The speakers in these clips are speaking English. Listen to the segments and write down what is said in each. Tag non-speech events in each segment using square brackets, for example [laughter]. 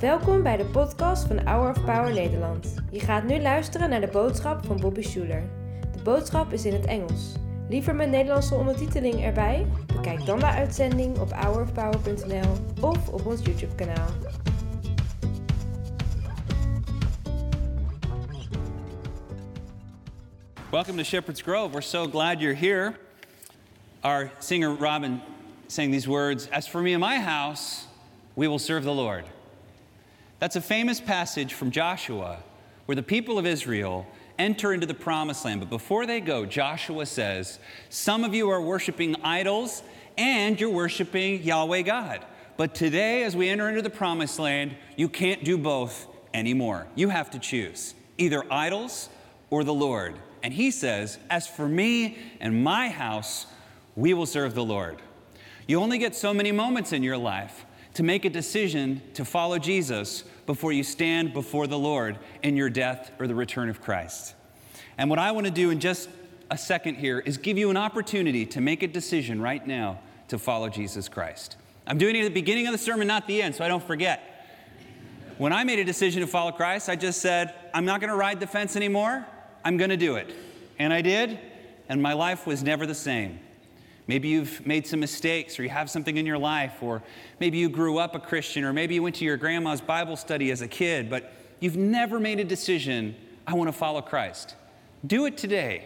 Welkom bij de podcast van Hour of Power Nederland. Je gaat nu luisteren naar de boodschap van Bobby Schuler. De boodschap is in het Engels. Liever met Nederlandse ondertiteling erbij? Bekijk dan de uitzending op hourofpower.nl of op ons YouTube kanaal. Welcome to Shepherd's Grove. We're so glad you're here. Our singer Robin sang these words As for me and my house, we will serve the Lord. That's a famous passage from Joshua where the people of Israel enter into the promised land. But before they go, Joshua says, Some of you are worshiping idols and you're worshiping Yahweh God. But today, as we enter into the promised land, you can't do both anymore. You have to choose either idols or the Lord. And he says, As for me and my house, we will serve the Lord. You only get so many moments in your life to make a decision to follow Jesus before you stand before the Lord in your death or the return of Christ. And what I want to do in just a second here is give you an opportunity to make a decision right now to follow Jesus Christ. I'm doing it at the beginning of the sermon, not the end, so I don't forget. When I made a decision to follow Christ, I just said, I'm not going to ride the fence anymore. I'm going to do it. And I did, and my life was never the same. Maybe you've made some mistakes, or you have something in your life, or maybe you grew up a Christian, or maybe you went to your grandma's Bible study as a kid, but you've never made a decision, I want to follow Christ. Do it today.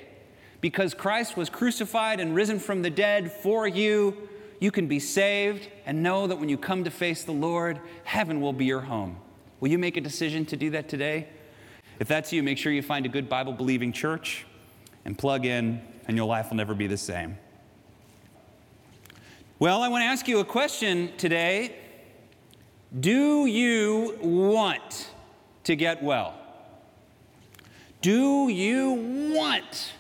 Because Christ was crucified and risen from the dead for you, you can be saved and know that when you come to face the Lord, heaven will be your home. Will you make a decision to do that today? If that's you, make sure you find a good Bible believing church and plug in, and your life will never be the same. Well, I want to ask you a question today. Do you want to get well? Do you want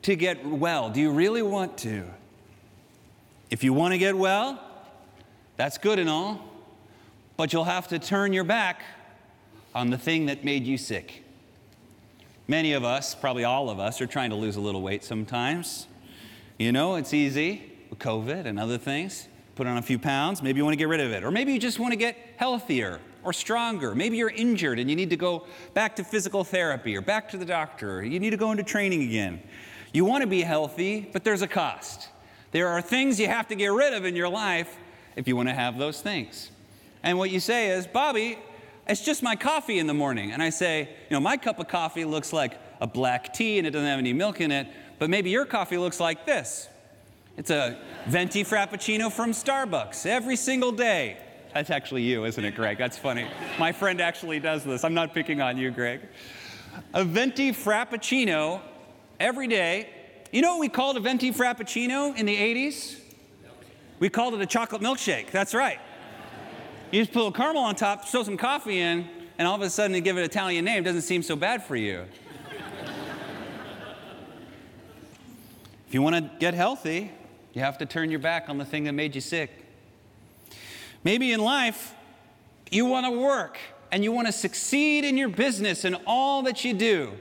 to get well? Do you really want to? If you want to get well, that's good and all, but you'll have to turn your back on the thing that made you sick. Many of us, probably all of us, are trying to lose a little weight sometimes. You know, it's easy with COVID and other things. Put on a few pounds, maybe you want to get rid of it. Or maybe you just want to get healthier or stronger. Maybe you're injured and you need to go back to physical therapy or back to the doctor. Or you need to go into training again. You want to be healthy, but there's a cost. There are things you have to get rid of in your life if you want to have those things. And what you say is, Bobby, it's just my coffee in the morning. And I say, you know, my cup of coffee looks like a black tea and it doesn't have any milk in it, but maybe your coffee looks like this. It's a venti frappuccino from Starbucks every single day. That's actually you, isn't it, Greg? That's funny. My friend actually does this. I'm not picking on you, Greg. A venti frappuccino every day. You know what we called a venti frappuccino in the 80s? We called it a chocolate milkshake. That's right. You just put a caramel on top, throw some coffee in, and all of a sudden you give it an Italian name. It doesn't seem so bad for you. if you want to get healthy, you have to turn your back on the thing that made you sick. Maybe in life, you want to work and you want to succeed in your business and all that you do.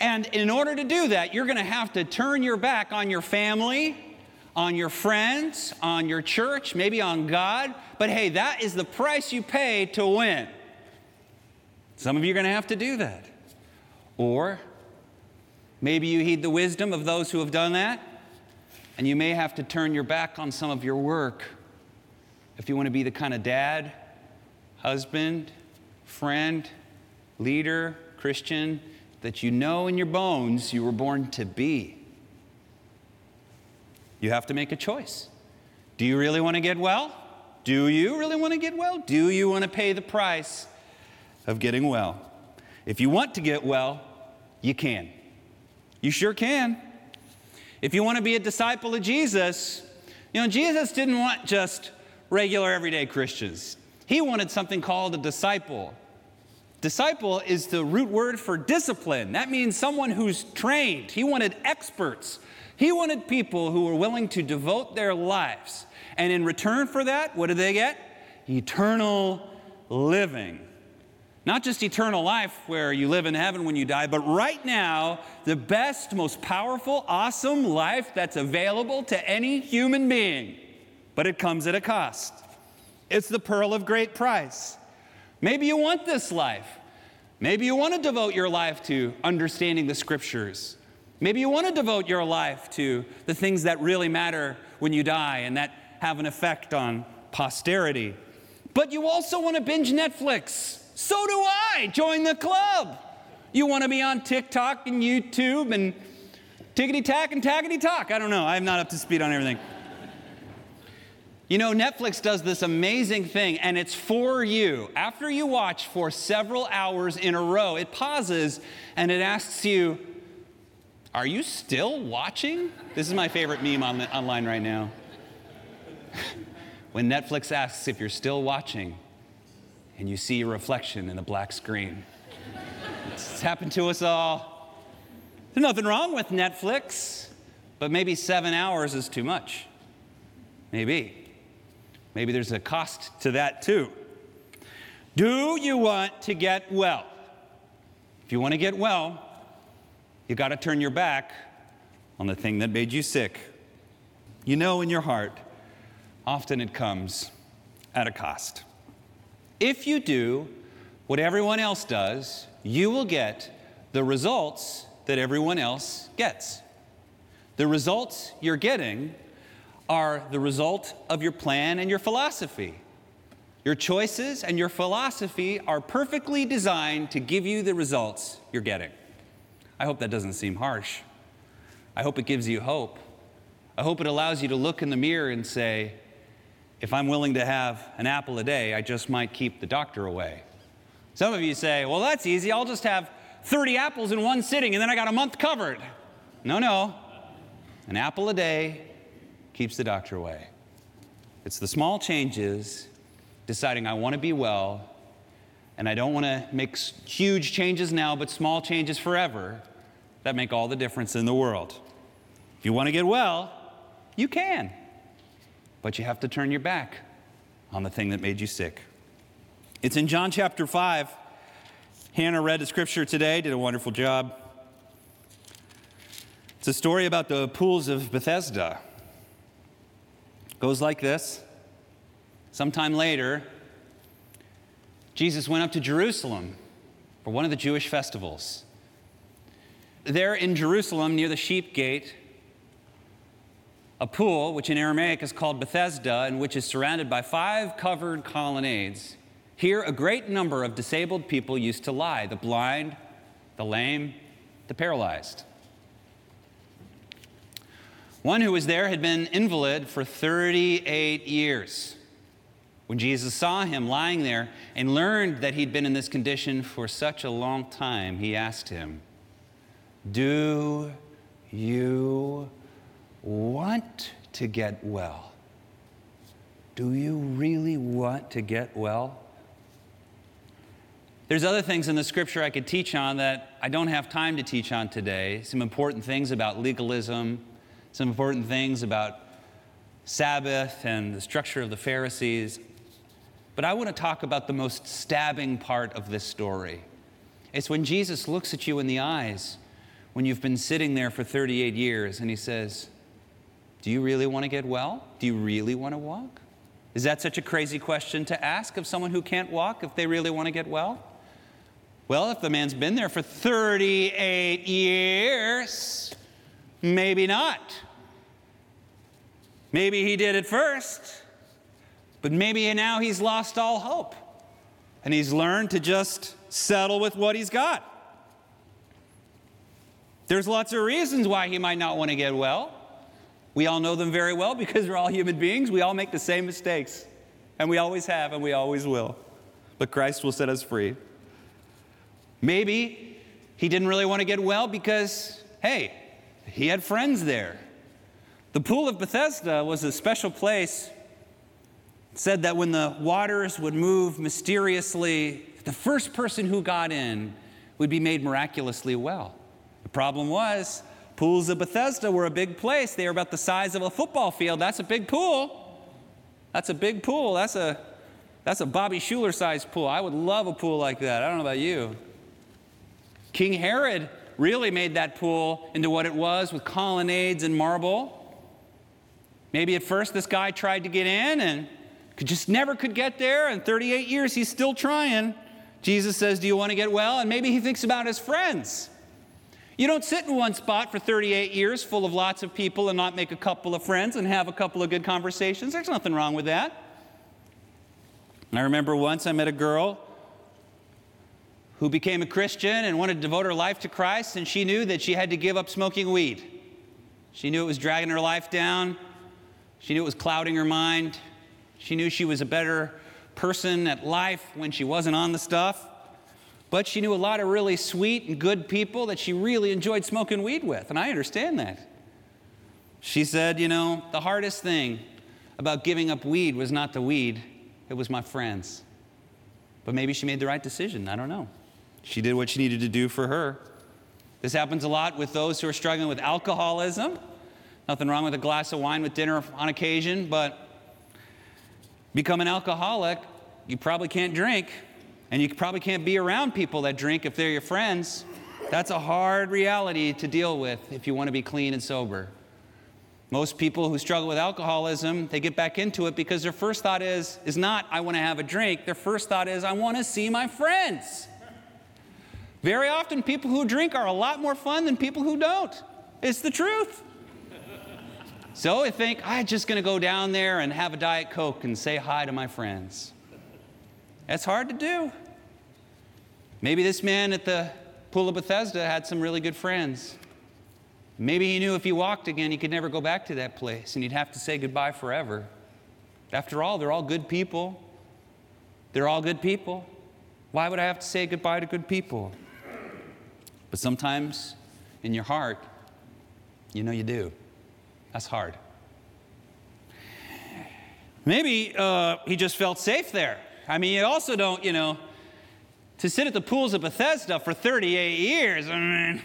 And in order to do that, you're going to have to turn your back on your family, on your friends, on your church, maybe on God. But hey, that is the price you pay to win. Some of you are going to have to do that. Or maybe you heed the wisdom of those who have done that, and you may have to turn your back on some of your work if you want to be the kind of dad, husband, friend, leader, Christian that you know in your bones you were born to be. You have to make a choice. Do you really want to get well? Do you really want to get well? Do you want to pay the price of getting well? If you want to get well, you can. You sure can. If you want to be a disciple of Jesus, you know, Jesus didn't want just regular everyday Christians. He wanted something called a disciple. Disciple is the root word for discipline. That means someone who's trained. He wanted experts. He wanted people who were willing to devote their lives. And in return for that, what did they get? Eternal living. Not just eternal life where you live in heaven when you die, but right now, the best, most powerful, awesome life that's available to any human being. But it comes at a cost. It's the pearl of great price. Maybe you want this life. Maybe you want to devote your life to understanding the scriptures. Maybe you want to devote your life to the things that really matter when you die and that have an effect on posterity. But you also want to binge Netflix. So do I. Join the club. You want to be on TikTok and YouTube and tickety tack and taggety talk. I don't know. I'm not up to speed on everything. You know, Netflix does this amazing thing, and it's for you. After you watch for several hours in a row, it pauses and it asks you, Are you still watching? This is my favorite meme on the, online right now. [laughs] when Netflix asks if you're still watching, and you see your reflection in the black screen. it's happened to us all. There's nothing wrong with Netflix, but maybe seven hours is too much. Maybe. Maybe there's a cost to that too. Do you want to get well? If you want to get well, you've got to turn your back on the thing that made you sick. You know in your heart, often it comes at a cost. If you do what everyone else does, you will get the results that everyone else gets. The results you're getting are the result of your plan and your philosophy. Your choices and your philosophy are perfectly designed to give you the results you're getting. I hope that doesn't seem harsh. I hope it gives you hope. I hope it allows you to look in the mirror and say, if I'm willing to have an apple a day, I just might keep the doctor away. Some of you say, well, that's easy. I'll just have 30 apples in one sitting and then I got a month covered. No, no. An apple a day keeps the doctor away. It's the small changes, deciding I want to be well, and I don't want to make huge changes now, but small changes forever, that make all the difference in the world. If you want to get well, you can, but you have to turn your back on the thing that made you sick. It's in John chapter 5. Hannah read the scripture today, did a wonderful job. It's a story about the pools of Bethesda goes like this. Sometime later, Jesus went up to Jerusalem for one of the Jewish festivals. There in Jerusalem, near the sheep gate, a pool, which in Aramaic is called Bethesda, and which is surrounded by five covered colonnades. Here, a great number of disabled people used to lie the blind, the lame, the paralyzed. One who was there had been invalid for 38 years. When Jesus saw him lying there and learned that he'd been in this condition for such a long time, he asked him, Do you want to get well? Do you really want to get well? There's other things in the scripture I could teach on that I don't have time to teach on today. Some important things about legalism, some important things about Sabbath and the structure of the Pharisees. But I want to talk about the most stabbing part of this story. It's when Jesus looks at you in the eyes when you've been sitting there for 38 years and he says, Do you really want to get well? Do you really want to walk? Is that such a crazy question to ask of someone who can't walk if they really want to get well? Well, if the man's been there for 38 years, maybe not. Maybe he did it first, but maybe now he's lost all hope and he's learned to just settle with what he's got. There's lots of reasons why he might not want to get well. We all know them very well because we're all human beings. We all make the same mistakes, and we always have, and we always will. But Christ will set us free. Maybe he didn't really want to get well because, hey, he had friends there. The Pool of Bethesda was a special place. It said that when the waters would move mysteriously, the first person who got in would be made miraculously well. The problem was, pools of Bethesda were a big place. They were about the size of a football field. That's a big pool. That's a big pool. That's a, that's a Bobby Schuller sized pool. I would love a pool like that. I don't know about you. King Herod really made that pool into what it was with colonnades and marble. Maybe at first this guy tried to get in and just never could get there, and 38 years he's still trying. Jesus says, Do you want to get well? And maybe he thinks about his friends. You don't sit in one spot for 38 years full of lots of people and not make a couple of friends and have a couple of good conversations. There's nothing wrong with that. I remember once I met a girl who became a Christian and wanted to devote her life to Christ, and she knew that she had to give up smoking weed. She knew it was dragging her life down. She knew it was clouding her mind. She knew she was a better person at life when she wasn't on the stuff. But she knew a lot of really sweet and good people that she really enjoyed smoking weed with, and I understand that. She said, You know, the hardest thing about giving up weed was not the weed, it was my friends. But maybe she made the right decision. I don't know. She did what she needed to do for her. This happens a lot with those who are struggling with alcoholism. Nothing wrong with a glass of wine with dinner on occasion, but become an alcoholic, you probably can't drink, and you probably can't be around people that drink if they're your friends. That's a hard reality to deal with if you want to be clean and sober. Most people who struggle with alcoholism, they get back into it because their first thought is, is not, I want to have a drink. Their first thought is, I want to see my friends. Very often, people who drink are a lot more fun than people who don't. It's the truth. So I think I'm just going to go down there and have a Diet Coke and say hi to my friends. That's hard to do. Maybe this man at the Pool of Bethesda had some really good friends. Maybe he knew if he walked again, he could never go back to that place and he'd have to say goodbye forever. After all, they're all good people. They're all good people. Why would I have to say goodbye to good people? But sometimes in your heart, you know you do. That's hard. Maybe uh, he just felt safe there. I mean, you also don't, you know, to sit at the pools of Bethesda for 38 years, I mean,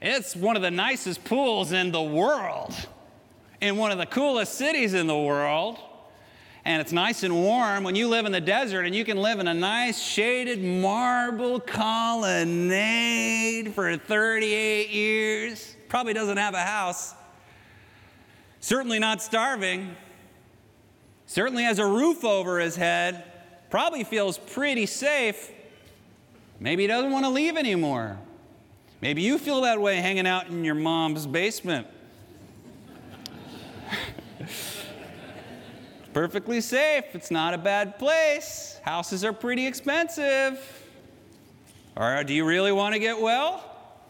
it's one of the nicest pools in the world, in one of the coolest cities in the world. And it's nice and warm. When you live in the desert and you can live in a nice shaded marble colonnade for 38 years, probably doesn't have a house, certainly not starving, certainly has a roof over his head, probably feels pretty safe. Maybe he doesn't want to leave anymore. Maybe you feel that way hanging out in your mom's basement. [laughs] perfectly safe. It's not a bad place. Houses are pretty expensive. Or do you really want to get well?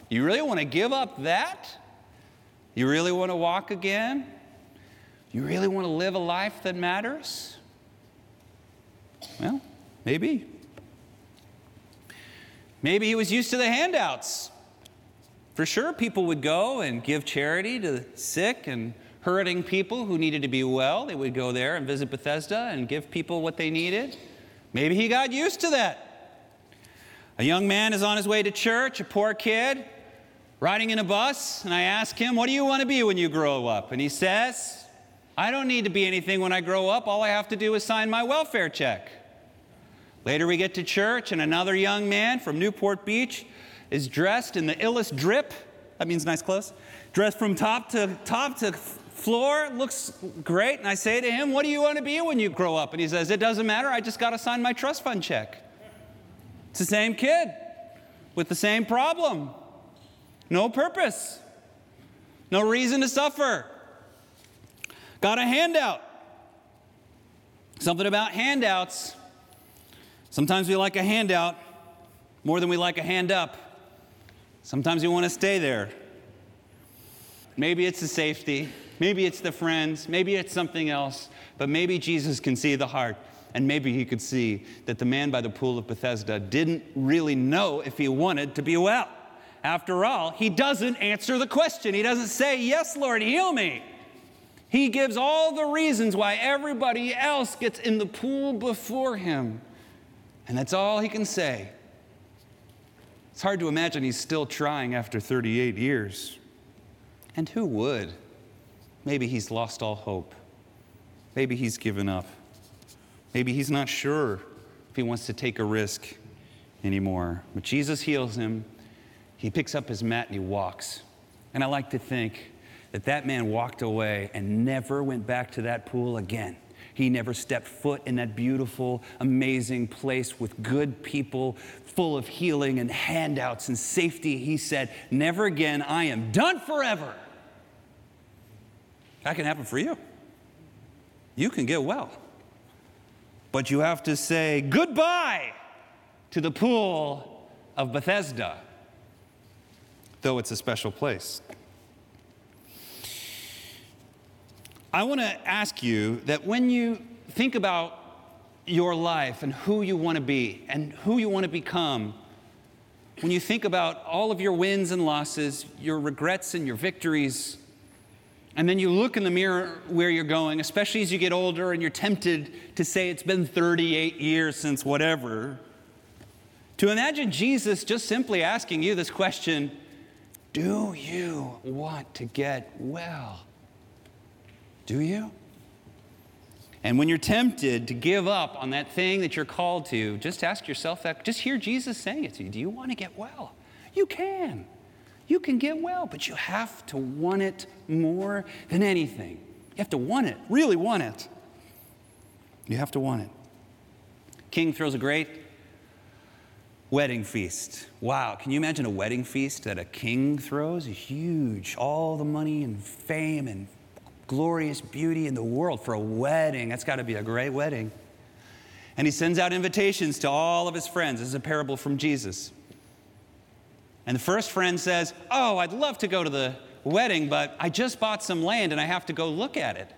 You really want to give up that? You really want to walk again? You really want to live a life that matters? Well, maybe. Maybe he was used to the handouts. For sure, people would go and give charity to the sick and hurting people who needed to be well. They would go there and visit Bethesda and give people what they needed. Maybe he got used to that. A young man is on his way to church, a poor kid, riding in a bus, and I ask him, What do you want to be when you grow up? And he says, I don't need to be anything when I grow up. All I have to do is sign my welfare check. Later, we get to church, and another young man from Newport Beach is dressed in the illest drip. That means nice clothes. Dressed from top to top to floor looks great. And I say to him, What do you want to be when you grow up? And he says, It doesn't matter. I just got to sign my trust fund check. It's the same kid with the same problem. No purpose, no reason to suffer. Got a handout. Something about handouts. Sometimes we like a handout more than we like a hand up. Sometimes we want to stay there. Maybe it's the safety. Maybe it's the friends, maybe it's something else, but maybe Jesus can see the heart. And maybe he could see that the man by the pool of Bethesda didn't really know if he wanted to be well. After all, he doesn't answer the question. He doesn't say, Yes, Lord, heal me. He gives all the reasons why everybody else gets in the pool before him. And that's all he can say. It's hard to imagine he's still trying after 38 years. And who would? Maybe he's lost all hope. Maybe he's given up. Maybe he's not sure if he wants to take a risk anymore. But Jesus heals him. He picks up his mat and he walks. And I like to think that that man walked away and never went back to that pool again. He never stepped foot in that beautiful, amazing place with good people, full of healing and handouts and safety, he said, Never again, I am done forever. That can happen for you. You can get well. But you have to say goodbye to the pool of Bethesda, though it's a special place. I want to ask you that when you think about your life and who you want to be and who you want to become, when you think about all of your wins and losses, your regrets and your victories, and then you look in the mirror where you're going, especially as you get older and you're tempted to say it's been 38 years since whatever, to imagine Jesus just simply asking you this question Do you want to get well? Do you? And when you're tempted to give up on that thing that you're called to, just ask yourself that. Just hear Jesus saying it to you. Do you want to get well? You can. You can get well, but you have to want it more than anything. You have to want it, really want it. You have to want it. King throws a great wedding feast. Wow, can you imagine a wedding feast that a king throws? Huge, all the money and fame and glorious beauty in the world for a wedding. That's got to be a great wedding. And he sends out invitations to all of his friends. This is a parable from Jesus. And the first friend says, Oh, I'd love to go to the wedding, but I just bought some land and I have to go look at it.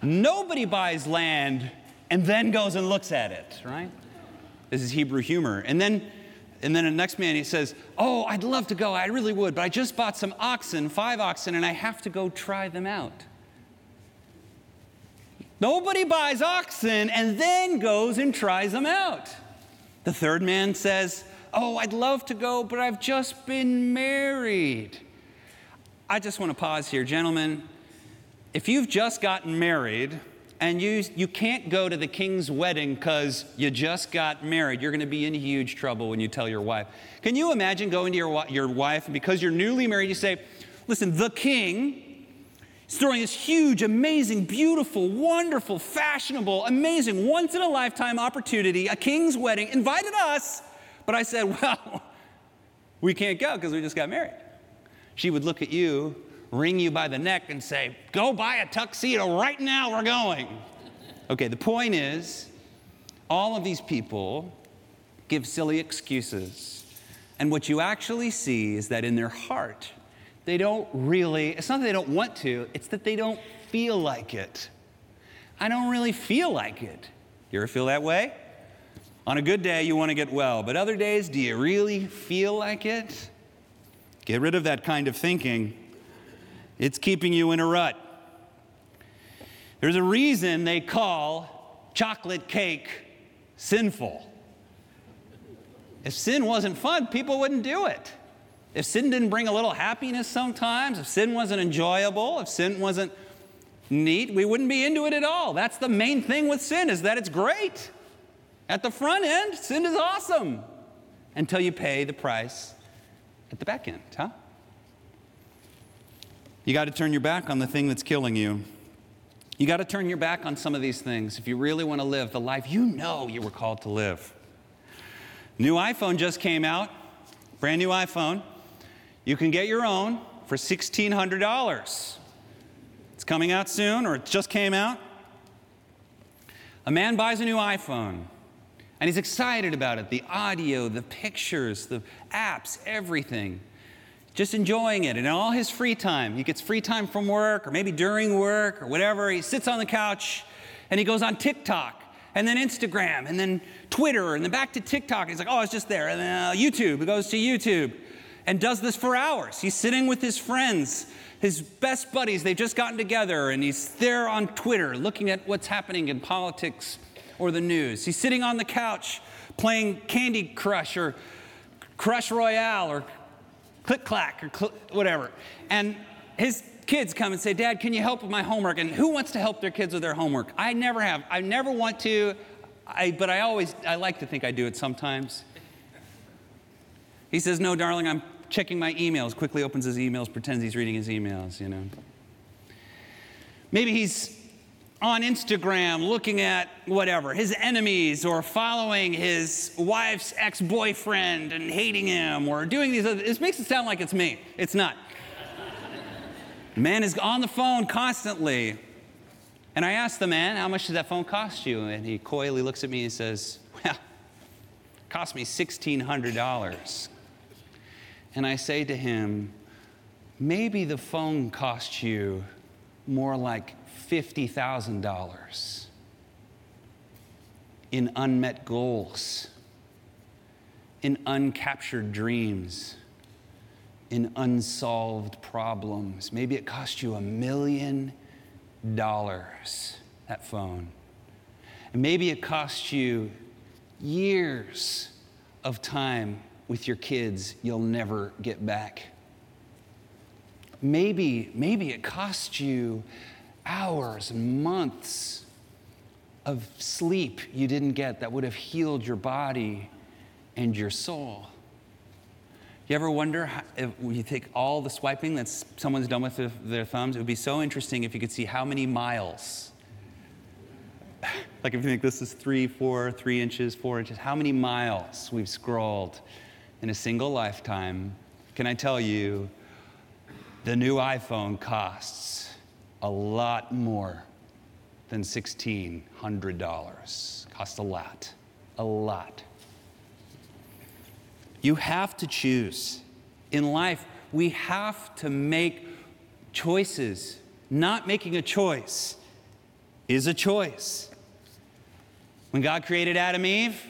Nobody buys land and then goes and looks at it, right? This is Hebrew humor. And then and then the next man, he says, Oh, I'd love to go. I really would, but I just bought some oxen, five oxen, and I have to go try them out. Nobody buys oxen and then goes and tries them out. The third man says, Oh, I'd love to go, but I've just been married. I just want to pause here, gentlemen. If you've just gotten married, and you, you can't go to the king's wedding because you just got married. You're going to be in huge trouble when you tell your wife. Can you imagine going to your, your wife and because you're newly married, you say, Listen, the king is throwing this huge, amazing, beautiful, wonderful, fashionable, amazing, once in a lifetime opportunity, a king's wedding, invited us. But I said, [laughs] Well, we can't go because we just got married. She would look at you wring you by the neck and say, Go buy a tuxedo right now, we're going. Okay, the point is, all of these people give silly excuses. And what you actually see is that in their heart, they don't really, it's not that they don't want to, it's that they don't feel like it. I don't really feel like it. You ever feel that way? On a good day, you want to get well, but other days, do you really feel like it? Get rid of that kind of thinking it's keeping you in a rut. There's a reason they call chocolate cake sinful. If sin wasn't fun, people wouldn't do it. If sin didn't bring a little happiness sometimes, if sin wasn't enjoyable, if sin wasn't neat, we wouldn't be into it at all. That's the main thing with sin is that it's great. At the front end, sin is awesome until you pay the price at the back end, huh? You got to turn your back on the thing that's killing you. You got to turn your back on some of these things if you really want to live the life you know you were called to live. New iPhone just came out, brand new iPhone. You can get your own for $1,600. It's coming out soon, or it just came out. A man buys a new iPhone and he's excited about it the audio, the pictures, the apps, everything just enjoying it. And in all his free time, he gets free time from work or maybe during work or whatever, he sits on the couch and he goes on TikTok and then Instagram and then Twitter and then back to TikTok. He's like, oh, it's just there. And then uh, YouTube, he goes to YouTube and does this for hours. He's sitting with his friends, his best buddies, they've just gotten together, and he's there on Twitter looking at what's happening in politics or the news. He's sitting on the couch playing Candy Crush or Crush Royale or click clack or cl- whatever. And his kids come and say, Dad, can you help with my homework? And who wants to help their kids with their homework? I never have. I never want to, I, but I always, I like to think I do it sometimes. He says, No, darling, I'm checking my emails. Quickly opens his emails, pretends he's reading his emails, you know. Maybe he's on Instagram looking at whatever, his enemies, or following his wife's ex boyfriend and hating him, or doing these other, it makes it sound like it's me. It's not. man is on the phone constantly. And I asked the man, How much does that phone cost you? And he coyly looks at me and says, Well, it cost me $1,600. And I say to him, Maybe the phone cost you more like $50,000 in unmet goals, in uncaptured dreams, in unsolved problems. Maybe it cost you a million dollars, that phone. And maybe it cost you years of time with your kids you'll never get back. Maybe, maybe it cost you hours and months of sleep you didn't get that would have healed your body and your soul. You ever wonder if you take all the swiping that someone's done with their thumbs? It would be so interesting if you could see how many miles. [sighs] Like if you think this is three, four, three inches, four inches, how many miles we've scrolled in a single lifetime. Can I tell you, the new iPhone costs a lot more than $1,600. Cost a lot, a lot. You have to choose. In life, we have to make choices. Not making a choice is a choice. When God created Adam and Eve,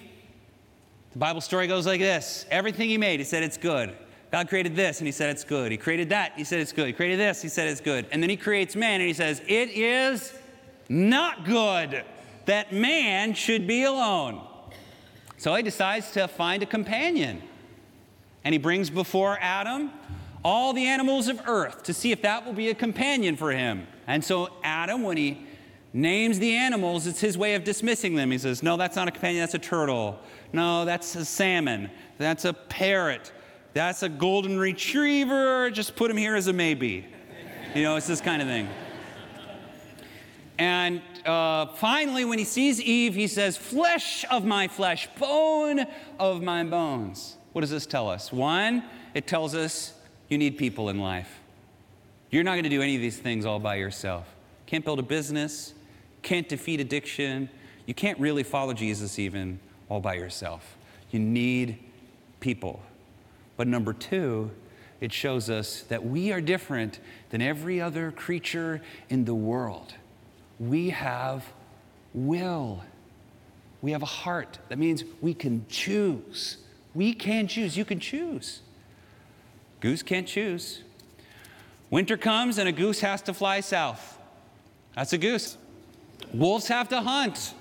the Bible story goes like this everything He made, He said it's good. God created this and he said it's good. He created that, he said it's good. He created this, he said it's good. And then he creates man and he says, It is not good that man should be alone. So he decides to find a companion. And he brings before Adam all the animals of earth to see if that will be a companion for him. And so Adam, when he names the animals, it's his way of dismissing them. He says, No, that's not a companion, that's a turtle. No, that's a salmon. That's a parrot. That's a golden retriever. Just put him here as a maybe. You know, it's this kind of thing. And uh, finally, when he sees Eve, he says, Flesh of my flesh, bone of my bones. What does this tell us? One, it tells us you need people in life. You're not going to do any of these things all by yourself. Can't build a business, can't defeat addiction. You can't really follow Jesus even all by yourself. You need people. But number two, it shows us that we are different than every other creature in the world. We have will. We have a heart. That means we can choose. We can choose. You can choose. Goose can't choose. Winter comes and a goose has to fly south. That's a goose. Wolves have to hunt.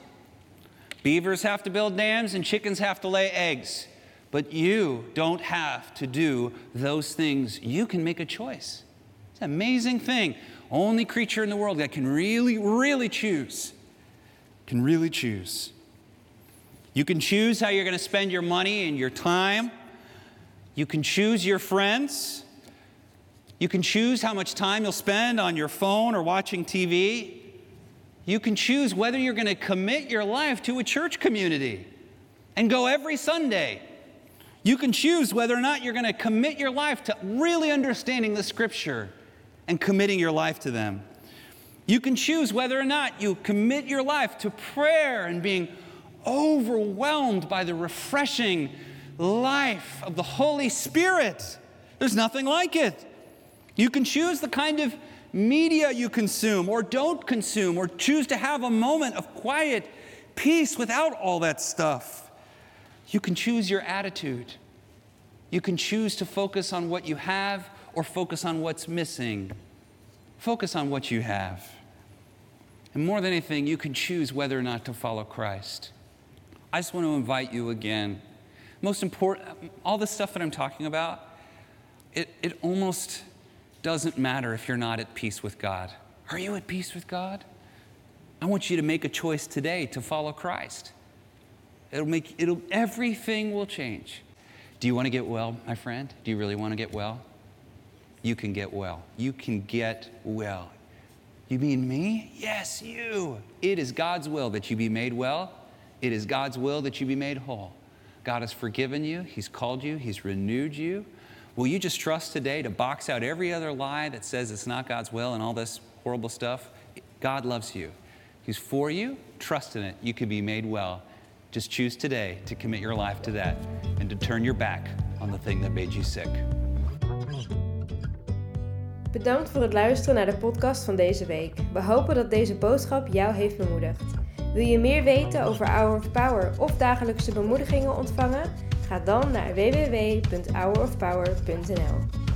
Beavers have to build dams and chickens have to lay eggs. But you don't have to do those things. You can make a choice. It's an amazing thing. Only creature in the world that can really, really choose. Can really choose. You can choose how you're going to spend your money and your time. You can choose your friends. You can choose how much time you'll spend on your phone or watching TV. You can choose whether you're going to commit your life to a church community and go every Sunday you can choose whether or not you're going to commit your life to really understanding the scripture and committing your life to them. You can choose whether or not you commit your life to prayer and being overwhelmed by the refreshing life of the Holy Spirit. There's nothing like it. You can choose the kind of media you consume or don't consume, or choose to have a moment of quiet peace without all that stuff. You can choose your attitude. You can choose to focus on what you have or focus on what's missing. Focus on what you have. And more than anything, you can choose whether or not to follow Christ. I just want to invite you again. Most important, all the stuff that I'm talking about, it, it almost doesn't matter if you're not at peace with God. Are you at peace with God? I want you to make a choice today to follow Christ. It'll make, it'll, everything will change. Do you want to get well, my friend? Do you really want to get well? You can get well. You can get well. You mean me? Yes, you. It is God's will that you be made well. It is God's will that you be made whole. God has forgiven you, He's called you, He's renewed you. Will you just trust today to box out every other lie that says it's not God's will and all this horrible stuff? God loves you. He's for you. Trust in it. You can be made well. Just choose today to commit your life to that and to turn your back on the thing that made you sick. Bedankt voor het luisteren naar de podcast van deze week. We hopen dat deze boodschap jou heeft bemoedigd. Wil je meer weten over Hour of Power of dagelijkse bemoedigingen ontvangen? Ga dan naar www.hourofpower.nl.